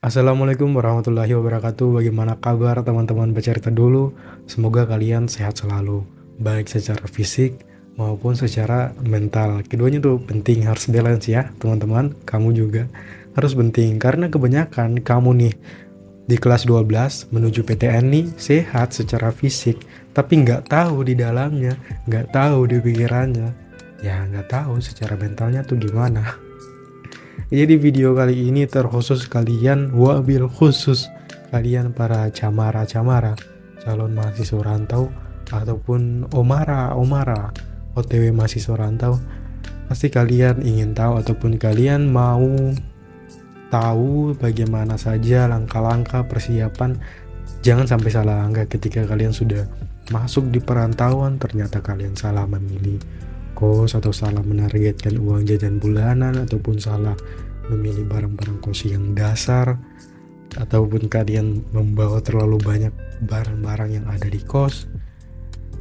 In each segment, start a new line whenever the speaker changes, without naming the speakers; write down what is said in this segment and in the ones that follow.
Assalamualaikum warahmatullahi wabarakatuh. Bagaimana kabar teman-teman bercerita dulu? Semoga kalian sehat selalu, baik secara fisik maupun secara mental. Keduanya tuh penting harus balance ya, teman-teman. Kamu juga harus penting karena kebanyakan kamu nih di kelas 12 menuju PTN nih sehat secara fisik, tapi nggak tahu di dalamnya, nggak tahu di pikirannya, ya nggak tahu secara mentalnya tuh gimana. Jadi video kali ini terkhusus kalian wabil khusus kalian para camara-camara calon mahasiswa rantau ataupun omara omara OTW mahasiswa rantau. Pasti kalian ingin tahu ataupun kalian mau tahu bagaimana saja langkah-langkah persiapan jangan sampai salah langkah ketika kalian sudah masuk di perantauan ternyata kalian salah memilih kos atau salah menargetkan uang jajan bulanan ataupun salah memilih barang-barang kos yang dasar ataupun kalian membawa terlalu banyak barang-barang yang ada di kos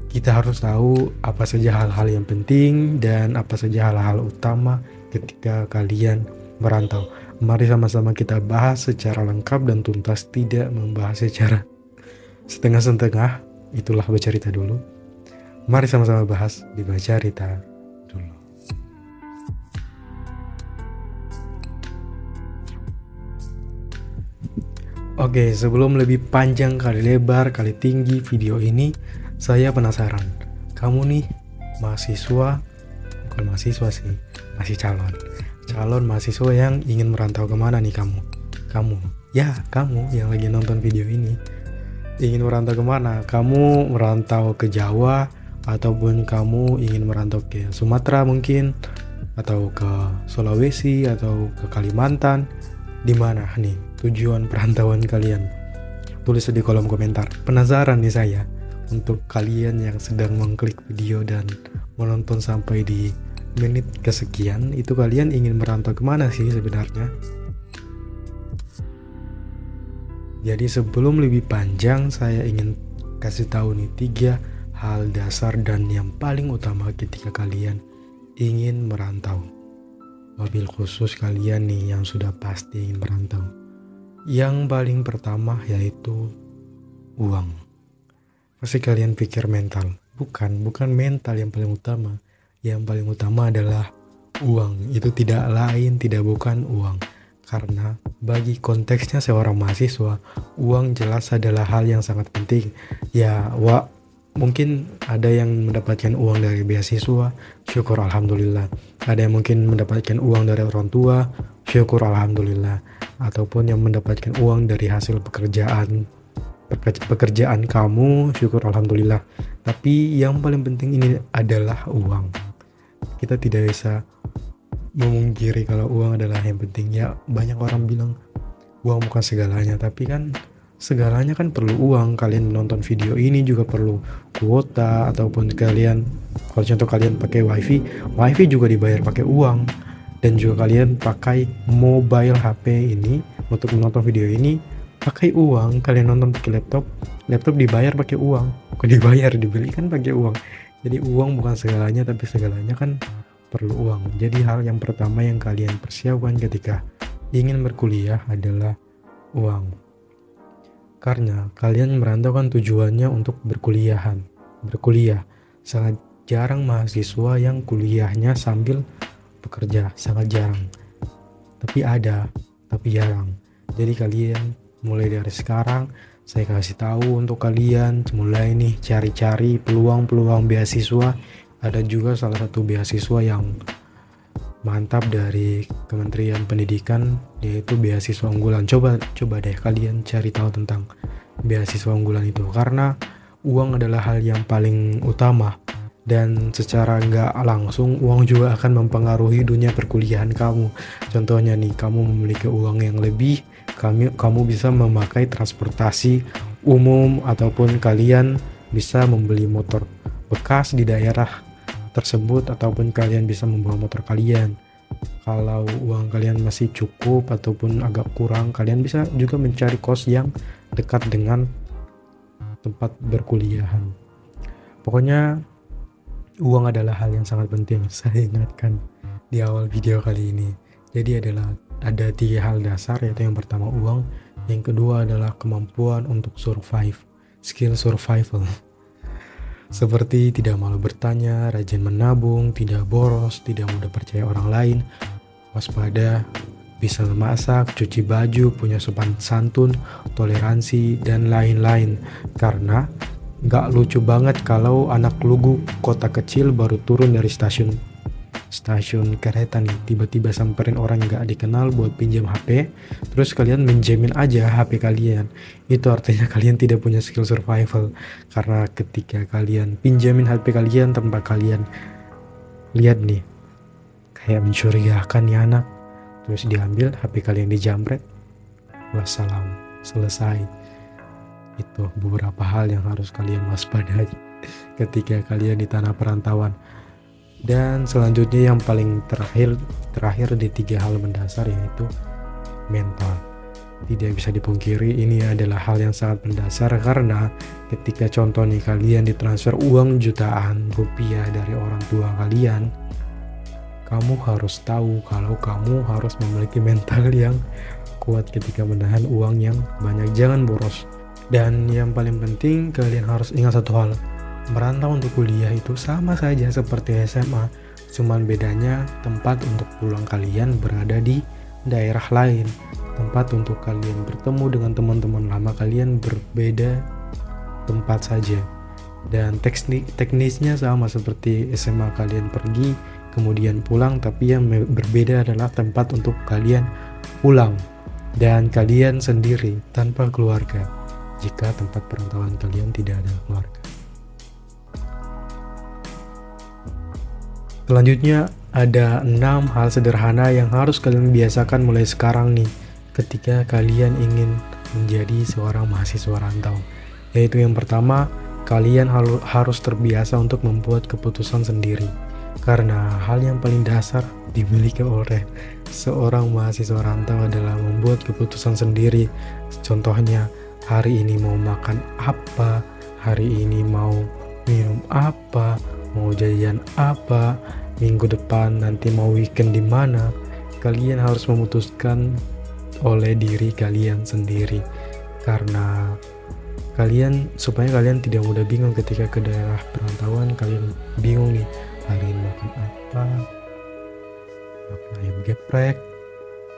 kita harus tahu apa saja hal-hal yang penting dan apa saja hal-hal utama ketika kalian merantau. Mari sama-sama kita bahas secara lengkap dan tuntas, tidak membahas secara setengah-setengah. Itulah bercerita dulu. Mari sama-sama bahas di Bacarita dulu. Oke, sebelum lebih panjang kali lebar kali tinggi video ini, saya penasaran. Kamu nih mahasiswa, bukan mahasiswa sih, masih calon. Calon mahasiswa yang ingin merantau ke mana nih kamu? Kamu, ya kamu yang lagi nonton video ini. Ingin merantau ke mana? Kamu merantau ke Jawa, ataupun kamu ingin merantau ke Sumatera mungkin atau ke Sulawesi atau ke Kalimantan di mana nih tujuan perantauan kalian? Tulis di kolom komentar. Penasaran nih saya untuk kalian yang sedang mengklik video dan menonton sampai di menit kesekian itu kalian ingin merantau ke mana sih sebenarnya? Jadi sebelum lebih panjang saya ingin kasih tahu nih tiga hal dasar dan yang paling utama ketika kalian ingin merantau. Mobil khusus kalian nih yang sudah pasti ingin merantau. Yang paling pertama yaitu uang. Pasti kalian pikir mental. Bukan, bukan mental yang paling utama. Yang paling utama adalah uang. Itu tidak lain, tidak bukan uang. Karena bagi konteksnya seorang mahasiswa, uang jelas adalah hal yang sangat penting. Ya, wa mungkin ada yang mendapatkan uang dari beasiswa, syukur alhamdulillah. Ada yang mungkin mendapatkan uang dari orang tua, syukur alhamdulillah. Ataupun yang mendapatkan uang dari hasil pekerjaan pekerjaan kamu, syukur alhamdulillah. Tapi yang paling penting ini adalah uang. Kita tidak bisa memungkiri kalau uang adalah yang penting. Ya banyak orang bilang uang bukan segalanya, tapi kan segalanya kan perlu uang. Kalian menonton video ini juga perlu kuota ataupun kalian kalau contoh kalian pakai wifi wifi juga dibayar pakai uang. Dan juga kalian pakai mobile HP ini untuk menonton video ini pakai uang. Kalian nonton pakai laptop laptop dibayar pakai uang. Bukan dibayar dibeli kan pakai uang. Jadi uang bukan segalanya tapi segalanya kan perlu uang. Jadi hal yang pertama yang kalian persiapkan ketika ingin berkuliah adalah uang karena kalian merantau kan tujuannya untuk berkuliahan, berkuliah. Sangat jarang mahasiswa yang kuliahnya sambil bekerja, sangat jarang. Tapi ada, tapi jarang. Jadi kalian mulai dari sekarang saya kasih tahu untuk kalian mulai nih cari-cari peluang-peluang beasiswa. Ada juga salah satu beasiswa yang mantap dari Kementerian Pendidikan yaitu beasiswa unggulan. Coba coba deh kalian cari tahu tentang beasiswa unggulan itu karena uang adalah hal yang paling utama dan secara nggak langsung uang juga akan mempengaruhi dunia perkuliahan kamu. Contohnya nih, kamu memiliki uang yang lebih, kamu kamu bisa memakai transportasi umum ataupun kalian bisa membeli motor bekas di daerah tersebut ataupun kalian bisa membawa motor kalian. Kalau uang kalian masih cukup ataupun agak kurang kalian bisa juga mencari kos yang dekat dengan tempat berkuliahan. Pokoknya uang adalah hal yang sangat penting saya ingatkan di awal video kali ini. Jadi adalah ada tiga hal dasar yaitu yang pertama uang, yang kedua adalah kemampuan untuk survive, skill survival. Seperti tidak malu bertanya, rajin menabung, tidak boros, tidak mudah percaya orang lain, waspada, bisa memasak, cuci baju, punya sopan santun, toleransi, dan lain-lain. Karena nggak lucu banget kalau anak lugu kota kecil baru turun dari stasiun stasiun kereta nih. Tiba-tiba samperin orang nggak dikenal buat pinjam HP terus kalian menjamin aja HP kalian. Itu artinya kalian tidak punya skill survival. Karena ketika kalian pinjamin HP kalian tanpa kalian lihat nih kayak mencurigakan nih anak. Terus diambil HP kalian dijamret. Wassalam selesai. Itu beberapa hal yang harus kalian waspadai ketika kalian di tanah perantauan dan selanjutnya yang paling terakhir terakhir di tiga hal mendasar yaitu mental. Tidak bisa dipungkiri ini adalah hal yang sangat mendasar karena ketika contoh nih kalian ditransfer uang jutaan rupiah dari orang tua kalian, kamu harus tahu kalau kamu harus memiliki mental yang kuat ketika menahan uang yang banyak. Jangan boros. Dan yang paling penting kalian harus ingat satu hal, merantau untuk kuliah itu sama saja seperti SMA, cuman bedanya tempat untuk pulang kalian berada di daerah lain. Tempat untuk kalian bertemu dengan teman-teman lama kalian berbeda tempat saja. Dan teknik teknisnya sama seperti SMA kalian pergi kemudian pulang tapi yang berbeda adalah tempat untuk kalian pulang dan kalian sendiri tanpa keluarga jika tempat perantauan kalian tidak ada keluarga. Selanjutnya ada enam hal sederhana yang harus kalian biasakan mulai sekarang nih ketika kalian ingin menjadi seorang mahasiswa rantau. Yaitu yang pertama, kalian harus terbiasa untuk membuat keputusan sendiri. Karena hal yang paling dasar dimiliki oleh seorang mahasiswa rantau adalah membuat keputusan sendiri. Contohnya, hari ini mau makan apa, hari ini mau minum apa, mau jajan apa, minggu depan nanti mau weekend di mana, kalian harus memutuskan oleh diri kalian sendiri. Karena kalian supaya kalian tidak mudah bingung ketika ke daerah perantauan kalian bingung nih hari ini makan apa makan ayam geprek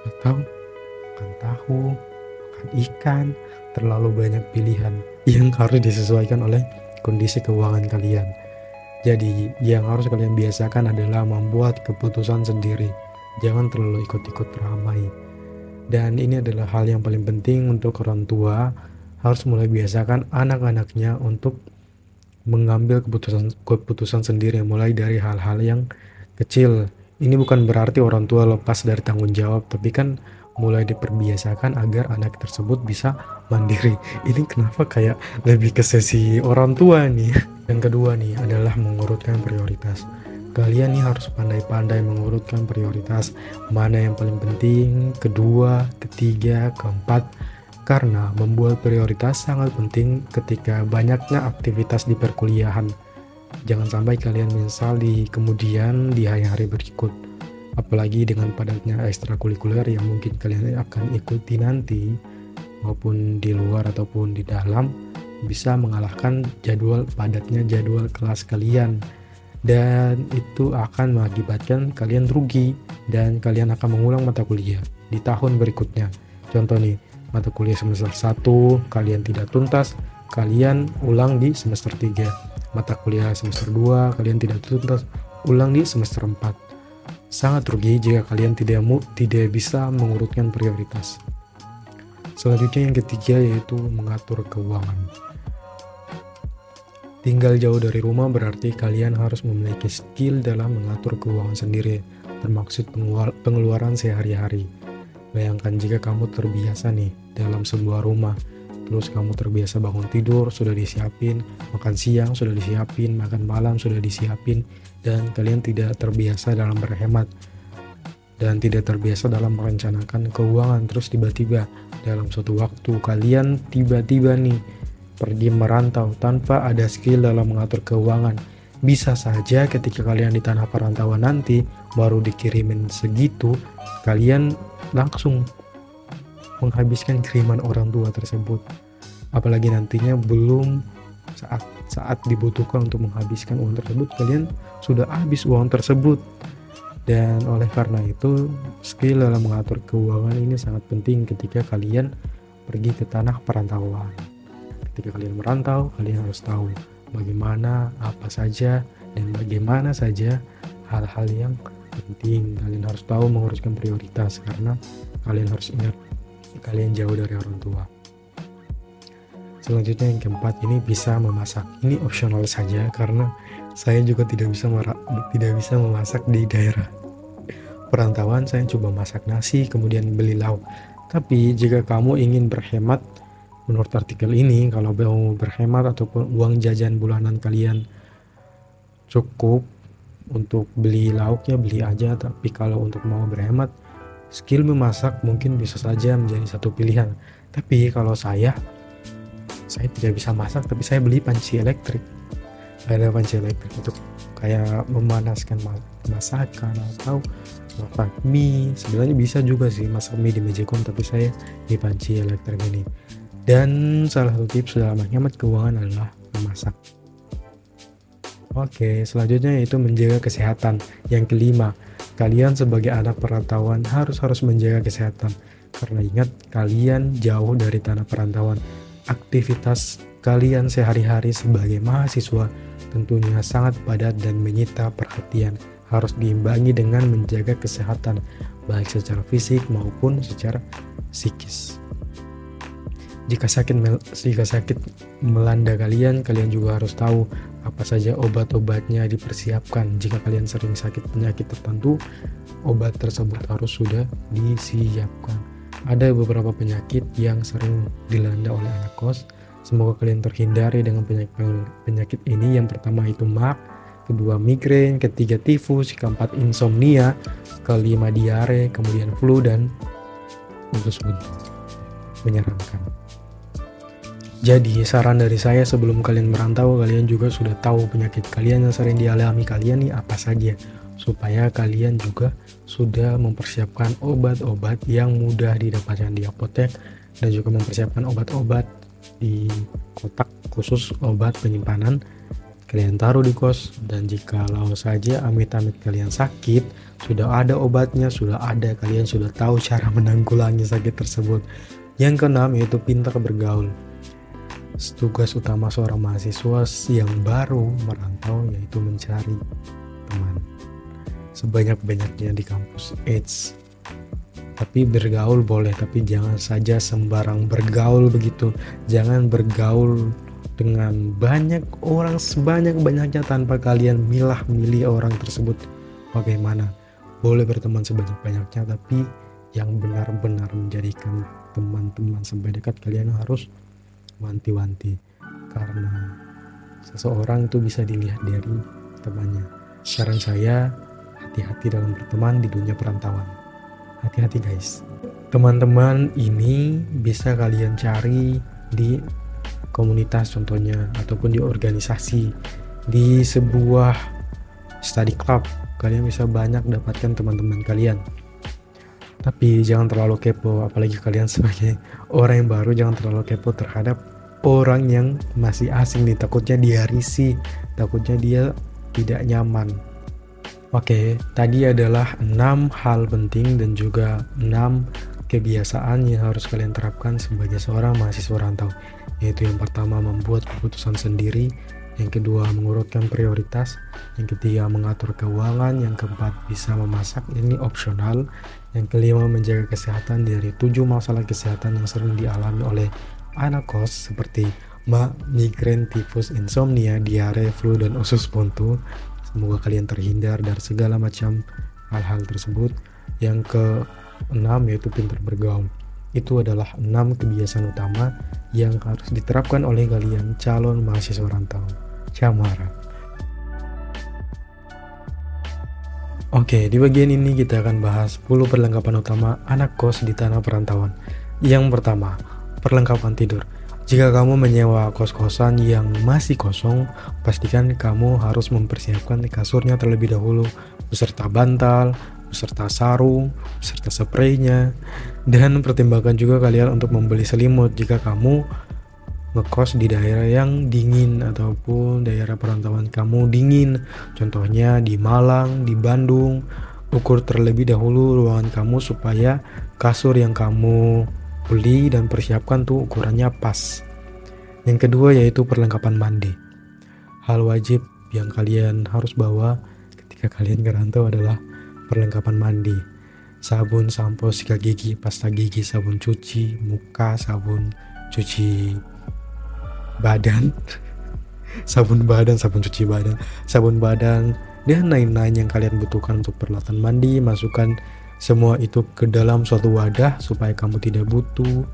atau makan tahu makan ikan terlalu banyak pilihan yang harus disesuaikan oleh kondisi keuangan kalian jadi, yang harus kalian biasakan adalah membuat keputusan sendiri. Jangan terlalu ikut-ikut ramai. Dan ini adalah hal yang paling penting untuk orang tua harus mulai biasakan anak-anaknya untuk mengambil keputusan keputusan sendiri mulai dari hal-hal yang kecil. Ini bukan berarti orang tua lepas dari tanggung jawab, tapi kan mulai diperbiasakan agar anak tersebut bisa mandiri. Ini kenapa kayak lebih ke sesi orang tua nih. Yang kedua nih adalah mengurutkan prioritas. Kalian nih harus pandai-pandai mengurutkan prioritas mana yang paling penting, kedua, ketiga, keempat, karena membuat prioritas sangat penting ketika banyaknya aktivitas di perkuliahan. Jangan sampai kalian menyesal di kemudian di hari-hari berikut. Apalagi dengan padatnya ekstrakurikuler yang mungkin kalian akan ikuti nanti maupun di luar ataupun di dalam bisa mengalahkan jadwal padatnya jadwal kelas kalian dan itu akan mengakibatkan kalian rugi dan kalian akan mengulang mata kuliah di tahun berikutnya. Contoh nih, mata kuliah semester 1 kalian tidak tuntas, kalian ulang di semester 3. Mata kuliah semester 2 kalian tidak tuntas, ulang di semester 4. Sangat rugi jika kalian tidak tidak bisa mengurutkan prioritas. Selanjutnya yang ketiga yaitu mengatur keuangan. Tinggal jauh dari rumah berarti kalian harus memiliki skill dalam mengatur keuangan sendiri, termaksud pengeluaran sehari-hari. Bayangkan jika kamu terbiasa nih dalam sebuah rumah, terus kamu terbiasa bangun tidur sudah disiapin, makan siang sudah disiapin, makan malam sudah disiapin, dan kalian tidak terbiasa dalam berhemat. Dan tidak terbiasa dalam merencanakan keuangan. Terus tiba-tiba dalam suatu waktu kalian tiba-tiba nih pergi merantau tanpa ada skill dalam mengatur keuangan. Bisa saja ketika kalian di tanah perantauan nanti, baru dikirimin segitu kalian langsung menghabiskan kiriman orang tua tersebut apalagi nantinya belum saat saat dibutuhkan untuk menghabiskan uang tersebut kalian sudah habis uang tersebut. Dan oleh karena itu skill dalam mengatur keuangan ini sangat penting ketika kalian pergi ke tanah perantauan. Ketika kalian merantau kalian harus tahu bagaimana apa saja dan bagaimana saja hal-hal yang penting. Kalian harus tahu menguruskan prioritas karena kalian harus ingat kalian jauh dari orang tua selanjutnya yang keempat ini bisa memasak. Ini opsional saja karena saya juga tidak bisa tidak bisa memasak di daerah. Perantauan saya coba masak nasi kemudian beli lauk. Tapi jika kamu ingin berhemat menurut artikel ini kalau mau berhemat ataupun uang jajan bulanan kalian cukup untuk beli lauknya beli aja. Tapi kalau untuk mau berhemat skill memasak mungkin bisa saja menjadi satu pilihan. Tapi kalau saya saya tidak bisa masak tapi saya beli panci elektrik ada panci elektrik untuk kayak memanaskan masakan atau masak mie sebenarnya bisa juga sih masak mie di Magicom tapi saya di panci elektrik ini dan salah satu tips dalam menghemat keuangan adalah memasak Oke, selanjutnya yaitu menjaga kesehatan. Yang kelima, kalian sebagai anak perantauan harus harus menjaga kesehatan. Karena ingat, kalian jauh dari tanah perantauan. Aktivitas kalian sehari-hari sebagai mahasiswa tentunya sangat padat dan menyita perhatian. Harus diimbangi dengan menjaga kesehatan, baik secara fisik maupun secara psikis. Jika sakit jika sakit melanda kalian, kalian juga harus tahu apa saja obat-obatnya dipersiapkan. Jika kalian sering sakit penyakit tertentu, obat tersebut harus sudah disiapkan. Ada beberapa penyakit yang sering dilanda oleh anak kos. Semoga kalian terhindari dengan penyakit, penyakit ini. Yang pertama itu mak, kedua migrain, ketiga tifus, keempat insomnia, kelima diare, kemudian flu dan usus bunyi. Menyeramkan. Jadi saran dari saya sebelum kalian merantau kalian juga sudah tahu penyakit kalian yang sering dialami kalian nih apa saja supaya kalian juga sudah mempersiapkan obat-obat yang mudah didapatkan di apotek dan juga mempersiapkan obat-obat di kotak khusus obat penyimpanan. Kalian taruh di kos dan jika jikalau saja amit-amit kalian sakit sudah ada obatnya sudah ada kalian sudah tahu cara menanggulangi sakit tersebut. Yang keenam yaitu pintar bergaul. Tugas utama seorang mahasiswa yang baru merantau yaitu mencari sebanyak-banyaknya di kampus. Eits. Tapi bergaul boleh tapi jangan saja sembarang bergaul begitu. Jangan bergaul dengan banyak orang sebanyak-banyaknya tanpa kalian milah-milih orang tersebut. Bagaimana? Boleh berteman sebanyak-banyaknya tapi yang benar-benar menjadikan teman-teman sebaik dekat kalian harus wanti-wanti. Karena seseorang itu bisa dilihat dari temannya. Saran saya, hati-hati dalam berteman di dunia perantauan. Hati-hati guys. Teman-teman ini bisa kalian cari di komunitas contohnya ataupun di organisasi di sebuah study club kalian bisa banyak dapatkan teman-teman kalian tapi jangan terlalu kepo apalagi kalian sebagai orang yang baru jangan terlalu kepo terhadap orang yang masih asing nih takutnya dia risih takutnya dia tidak nyaman Oke, tadi adalah enam hal penting dan juga enam kebiasaan yang harus kalian terapkan sebagai seorang mahasiswa rantau. Yaitu yang pertama membuat keputusan sendiri, yang kedua mengurutkan prioritas, yang ketiga mengatur keuangan, yang keempat bisa memasak. Ini opsional, yang kelima menjaga kesehatan. Dari tujuh masalah kesehatan yang sering dialami oleh anak kos seperti ma, migrain, tifus, insomnia, diare, flu, dan usus buntu. Semoga kalian terhindar dari segala macam hal-hal tersebut. Yang keenam yaitu pintar bergaul. Itu adalah enam kebiasaan utama yang harus diterapkan oleh kalian calon mahasiswa rantau. Camara. Oke, di bagian ini kita akan bahas 10 perlengkapan utama anak kos di tanah perantauan. Yang pertama, perlengkapan tidur. Jika kamu menyewa kos-kosan yang masih kosong, pastikan kamu harus mempersiapkan kasurnya terlebih dahulu, beserta bantal, beserta sarung, beserta spraynya, dan pertimbangkan juga kalian untuk membeli selimut jika kamu ngekos di daerah yang dingin ataupun daerah perantauan kamu dingin. Contohnya di Malang, di Bandung, ukur terlebih dahulu ruangan kamu supaya kasur yang kamu beli dan persiapkan tuh ukurannya pas. Yang kedua yaitu perlengkapan mandi. Hal wajib yang kalian harus bawa ketika kalian ngerantau adalah perlengkapan mandi. Sabun, sampo, sikat gigi, pasta gigi, sabun cuci muka, sabun cuci badan, sabun badan, sabun cuci badan, sabun badan, dan lain-lain yang kalian butuhkan untuk peralatan mandi. Masukkan semua itu ke dalam suatu wadah supaya kamu tidak butuh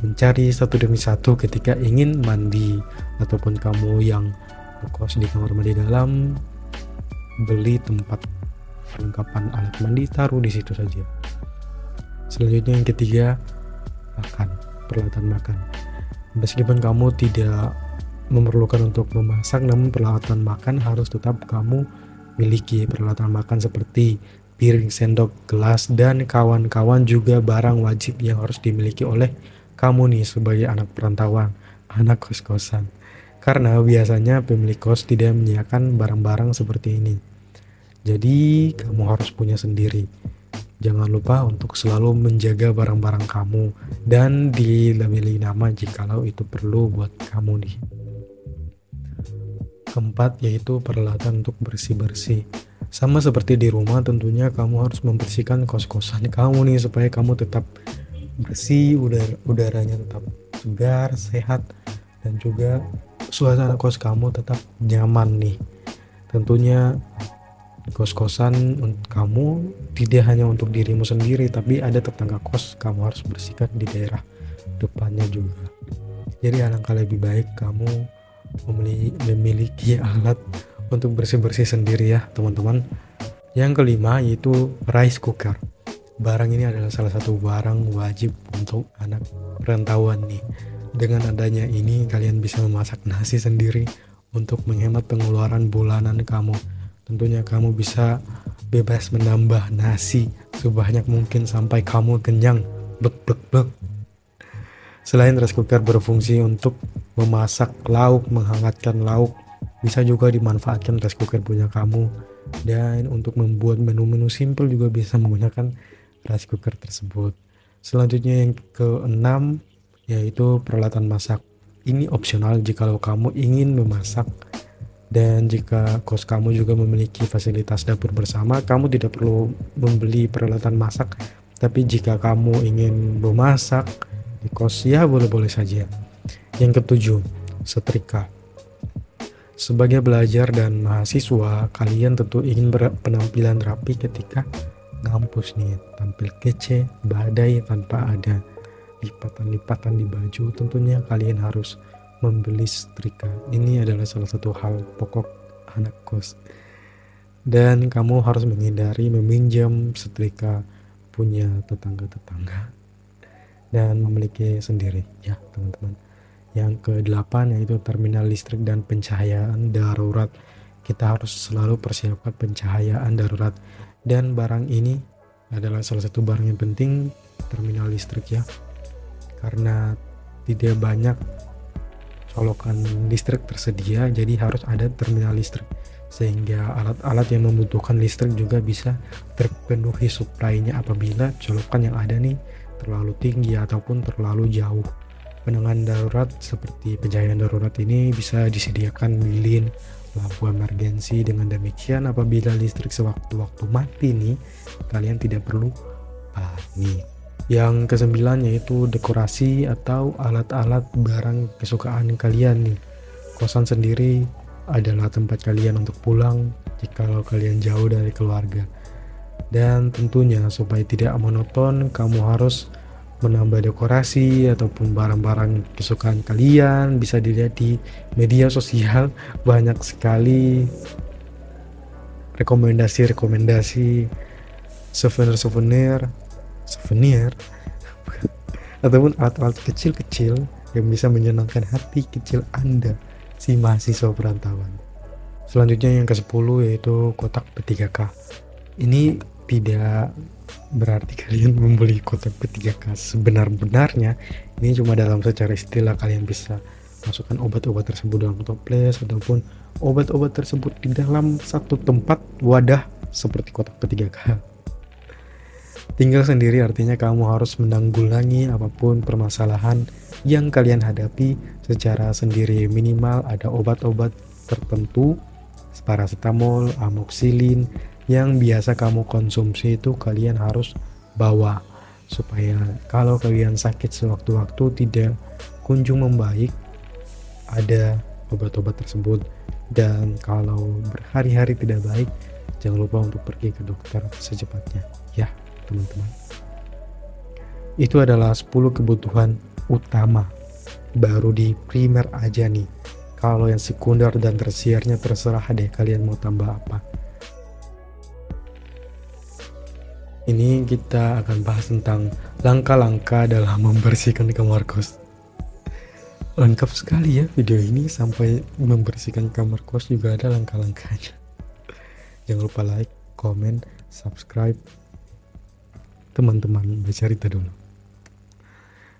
mencari satu demi satu ketika ingin mandi. Ataupun kamu yang kos di kamar mandi dalam beli tempat perlengkapan alat mandi taruh di situ saja. Selanjutnya yang ketiga makan peralatan makan. Meskipun kamu tidak memerlukan untuk memasak namun peralatan makan harus tetap kamu miliki. Peralatan makan seperti piring, sendok, gelas, dan kawan-kawan juga barang wajib yang harus dimiliki oleh kamu nih sebagai anak perantauan, anak kos-kosan. Karena biasanya pemilik kos tidak menyediakan barang-barang seperti ini. Jadi kamu harus punya sendiri. Jangan lupa untuk selalu menjaga barang-barang kamu dan dilabeli nama jikalau itu perlu buat kamu nih. Keempat yaitu peralatan untuk bersih-bersih. Sama seperti di rumah tentunya kamu harus membersihkan kos-kosan kamu nih supaya kamu tetap bersih, udara udaranya tetap segar, sehat dan juga suasana kos kamu tetap nyaman nih. Tentunya kos-kosan kamu tidak hanya untuk dirimu sendiri tapi ada tetangga kos kamu harus bersihkan di daerah depannya juga. Jadi alangkah lebih baik kamu memiliki alat untuk bersih-bersih sendiri ya teman-teman. Yang kelima yaitu rice cooker. Barang ini adalah salah satu barang wajib untuk anak perantauan nih. Dengan adanya ini kalian bisa memasak nasi sendiri untuk menghemat pengeluaran bulanan kamu. Tentunya kamu bisa bebas menambah nasi sebanyak mungkin sampai kamu kenyang. Bek bek bek. Selain rice cooker berfungsi untuk memasak lauk menghangatkan lauk bisa juga dimanfaatkan rice cooker punya kamu. Dan untuk membuat menu-menu simple juga bisa menggunakan rice cooker tersebut. Selanjutnya yang keenam yaitu peralatan masak. Ini opsional jika kamu ingin memasak. Dan jika kos kamu juga memiliki fasilitas dapur bersama kamu tidak perlu membeli peralatan masak. Tapi jika kamu ingin memasak di kos ya boleh-boleh saja. Yang ketujuh setrika sebagai belajar dan mahasiswa, kalian tentu ingin berpenampilan rapi ketika ngampus nih, tampil kece, badai tanpa ada lipatan-lipatan di baju. Tentunya kalian harus membeli setrika. Ini adalah salah satu hal pokok anak kos. Dan kamu harus menghindari meminjam setrika punya tetangga-tetangga dan memiliki sendiri ya teman-teman. Yang ke-8 yaitu terminal listrik dan pencahayaan darurat. Kita harus selalu persiapkan pencahayaan darurat dan barang ini adalah salah satu barang yang penting terminal listrik ya. Karena tidak banyak colokan listrik tersedia jadi harus ada terminal listrik sehingga alat-alat yang membutuhkan listrik juga bisa terpenuhi suplainya apabila colokan yang ada nih terlalu tinggi ataupun terlalu jauh penanganan darurat seperti pencahayaan darurat ini bisa disediakan lilin lampu emergensi. Dengan demikian apabila listrik sewaktu-waktu mati nih kalian tidak perlu panik. Yang kesembilan yaitu dekorasi atau alat-alat barang kesukaan kalian nih. Kosan sendiri adalah tempat kalian untuk pulang jika kalian jauh dari keluarga. Dan tentunya supaya tidak monoton kamu harus menambah dekorasi ataupun barang-barang kesukaan kalian bisa dilihat di media sosial banyak sekali rekomendasi-rekomendasi souvenir-souvenir souvenir ataupun alat-alat kecil-kecil yang bisa menyenangkan hati kecil Anda, si mahasiswa perantauan. Selanjutnya yang ke-10 yaitu kotak P3K. Ini tidak berarti kalian membeli kotak P3K sebenar-benarnya. Ini cuma dalam secara istilah kalian bisa masukkan obat-obat tersebut dalam toples ataupun obat-obat tersebut di dalam satu tempat wadah seperti kotak P3K. Tinggal sendiri artinya kamu harus menanggulangi apa pun permasalahan yang kalian hadapi secara sendiri. Minimal ada obat-obat tertentu paracetamol, amoxilin yang biasa kamu konsumsi itu kalian harus bawa. Supaya kalau kalian sakit sewaktu-waktu tidak kunjung membaik ada obat-obat tersebut. Dan kalau berhari-hari tidak baik jangan lupa untuk pergi ke dokter secepatnya. Ya teman-teman. Itu adalah 10 kebutuhan utama baru di primer aja nih. Kalau yang sekunder dan tersiernya terserah deh kalian mau tambah apa. Ini kita akan bahas tentang langkah-langkah dalam membersihkan kamar kos. Lengkap sekali ya video ini sampai membersihkan kamar kos juga ada langkah-langkahnya. Jangan lupa like, komen, subscribe. Teman-teman bercerita dulu.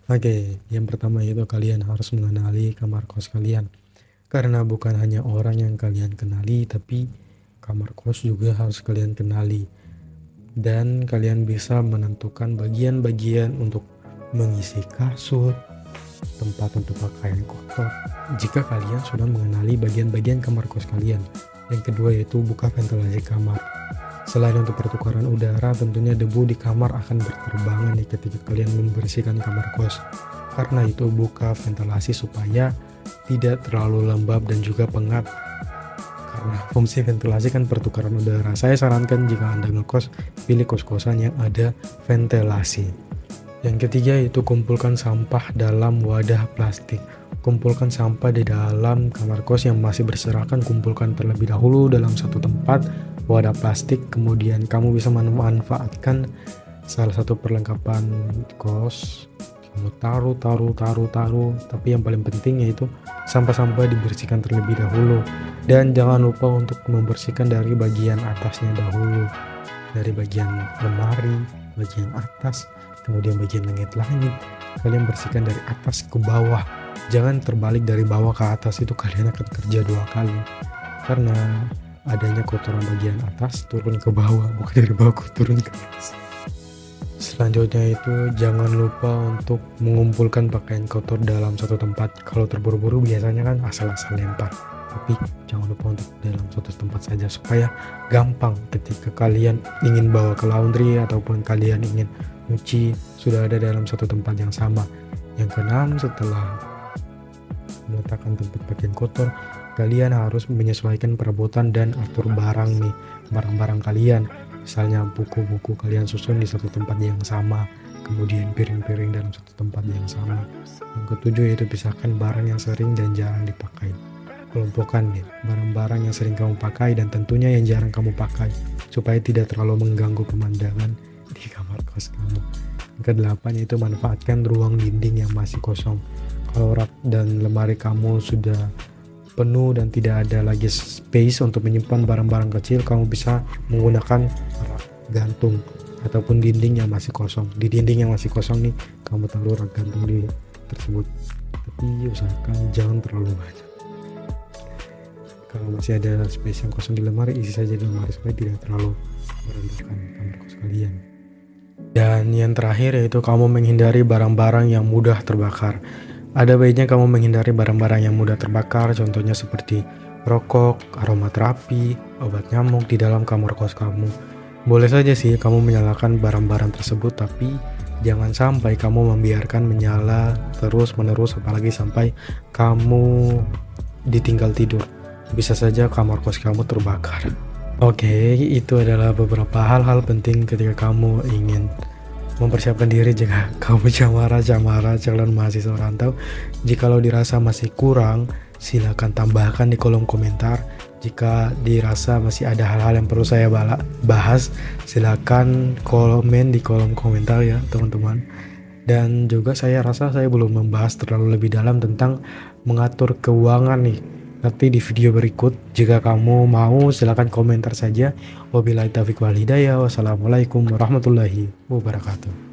Oke, yang pertama itu kalian harus mengenali kamar kos kalian karena bukan hanya orang yang kalian kenali, tapi kamar kos juga harus kalian kenali. Dan kalian bisa menentukan bagian-bagian untuk mengisi kasur, tempat untuk pakaian kotor. Jika kalian sudah mengenali bagian-bagian kamar kos kalian. Yang kedua yaitu buka ventilasi kamar. Selain untuk pertukaran udara, tentunya debu di kamar akan berterbangan nih ketika kalian membersihkan kamar kos. Karena itu buka ventilasi supaya tidak terlalu lembab dan juga pengap fungsi ventilasi kan pertukaran udara. Saya sarankan jika Anda ngekos, pilih kos-kosan yang ada ventilasi. Yang ketiga itu kumpulkan sampah dalam wadah plastik. Kumpulkan sampah di dalam kamar kos yang masih berserakan, kumpulkan terlebih dahulu dalam satu tempat wadah plastik, kemudian kamu bisa memanfaatkan salah satu perlengkapan kos kamu taruh taruh taruh taruh. Tapi yang paling penting yaitu sampah-sampah dibersihkan terlebih dahulu. Dan jangan lupa untuk membersihkan dari bagian atasnya dahulu. Dari bagian lemari bagian atas kemudian bagian langit-langit. Kalian bersihkan dari atas ke bawah. Jangan terbalik dari bawah ke atas. Itu kalian akan kerja dua kali. Karena adanya kotoran bagian atas turun ke bawah bukan dari bawah turun ke atas Selanjutnya itu jangan lupa untuk mengumpulkan pakaian kotor dalam satu tempat. Kalau terburu-buru biasanya kan asal-asal lempar. Tapi jangan lupa untuk dalam satu tempat saja supaya gampang ketika kalian ingin bawa ke laundry ataupun kalian ingin nyuci sudah ada dalam satu tempat yang sama. Yang keenam setelah meletakkan tempat pakaian kotor, kalian harus menyesuaikan perabotan dan atur barang nih, barang-barang kalian misalnya buku-buku kalian susun di satu tempat yang sama kemudian piring-piring dalam satu tempat yang sama. Yang ketujuh yaitu pisahkan barang yang sering dan jarang dipakai. Kelompokkan nih barang-barang yang sering kamu pakai dan tentunya yang jarang kamu pakai supaya tidak terlalu mengganggu pemandangan di kamar kos kamu. Yang kedelapan yaitu manfaatkan ruang dinding yang masih kosong. Kalau rak dan lemari kamu sudah penuh dan tidak ada lagi space untuk menyimpan barang-barang kecil, kamu bisa menggunakan gantung ataupun dinding yang masih kosong. Di dinding yang masih kosong nih, kamu taruh rak gantung di tersebut. Tapi usahakan jangan terlalu banyak. Kalau masih ada space yang kosong di lemari, isi saja di lemari supaya tidak terlalu merendahkan kamar kos kalian. Dan yang terakhir yaitu kamu menghindari barang-barang yang mudah terbakar. Ada baiknya kamu menghindari barang-barang yang mudah terbakar, contohnya seperti rokok, aromaterapi, obat nyamuk di dalam kamar kos kamu. Boleh saja sih kamu menyalakan barang-barang tersebut, tapi jangan sampai kamu membiarkan menyala terus-menerus, apalagi sampai kamu ditinggal tidur. Bisa saja kamar kos kamu terbakar. Oke, itu adalah beberapa hal-hal penting ketika kamu ingin mempersiapkan diri jika kamu camara-camara calon mahasiswa rantau. Jikalau dirasa masih kurang, silakan tambahkan di kolom komentar. Jika dirasa masih ada hal-hal yang perlu saya bahas, silakan komen di kolom komentar ya teman-teman. dan juga saya rasa saya belum membahas terlalu lebih dalam tentang mengatur keuangan nih. Nanti di video berikut jika kamu mau silahkan komentar saja. Wabillahi taufiq wal hidayah. Wassalamualaikum warahmatullahi wabarakatuh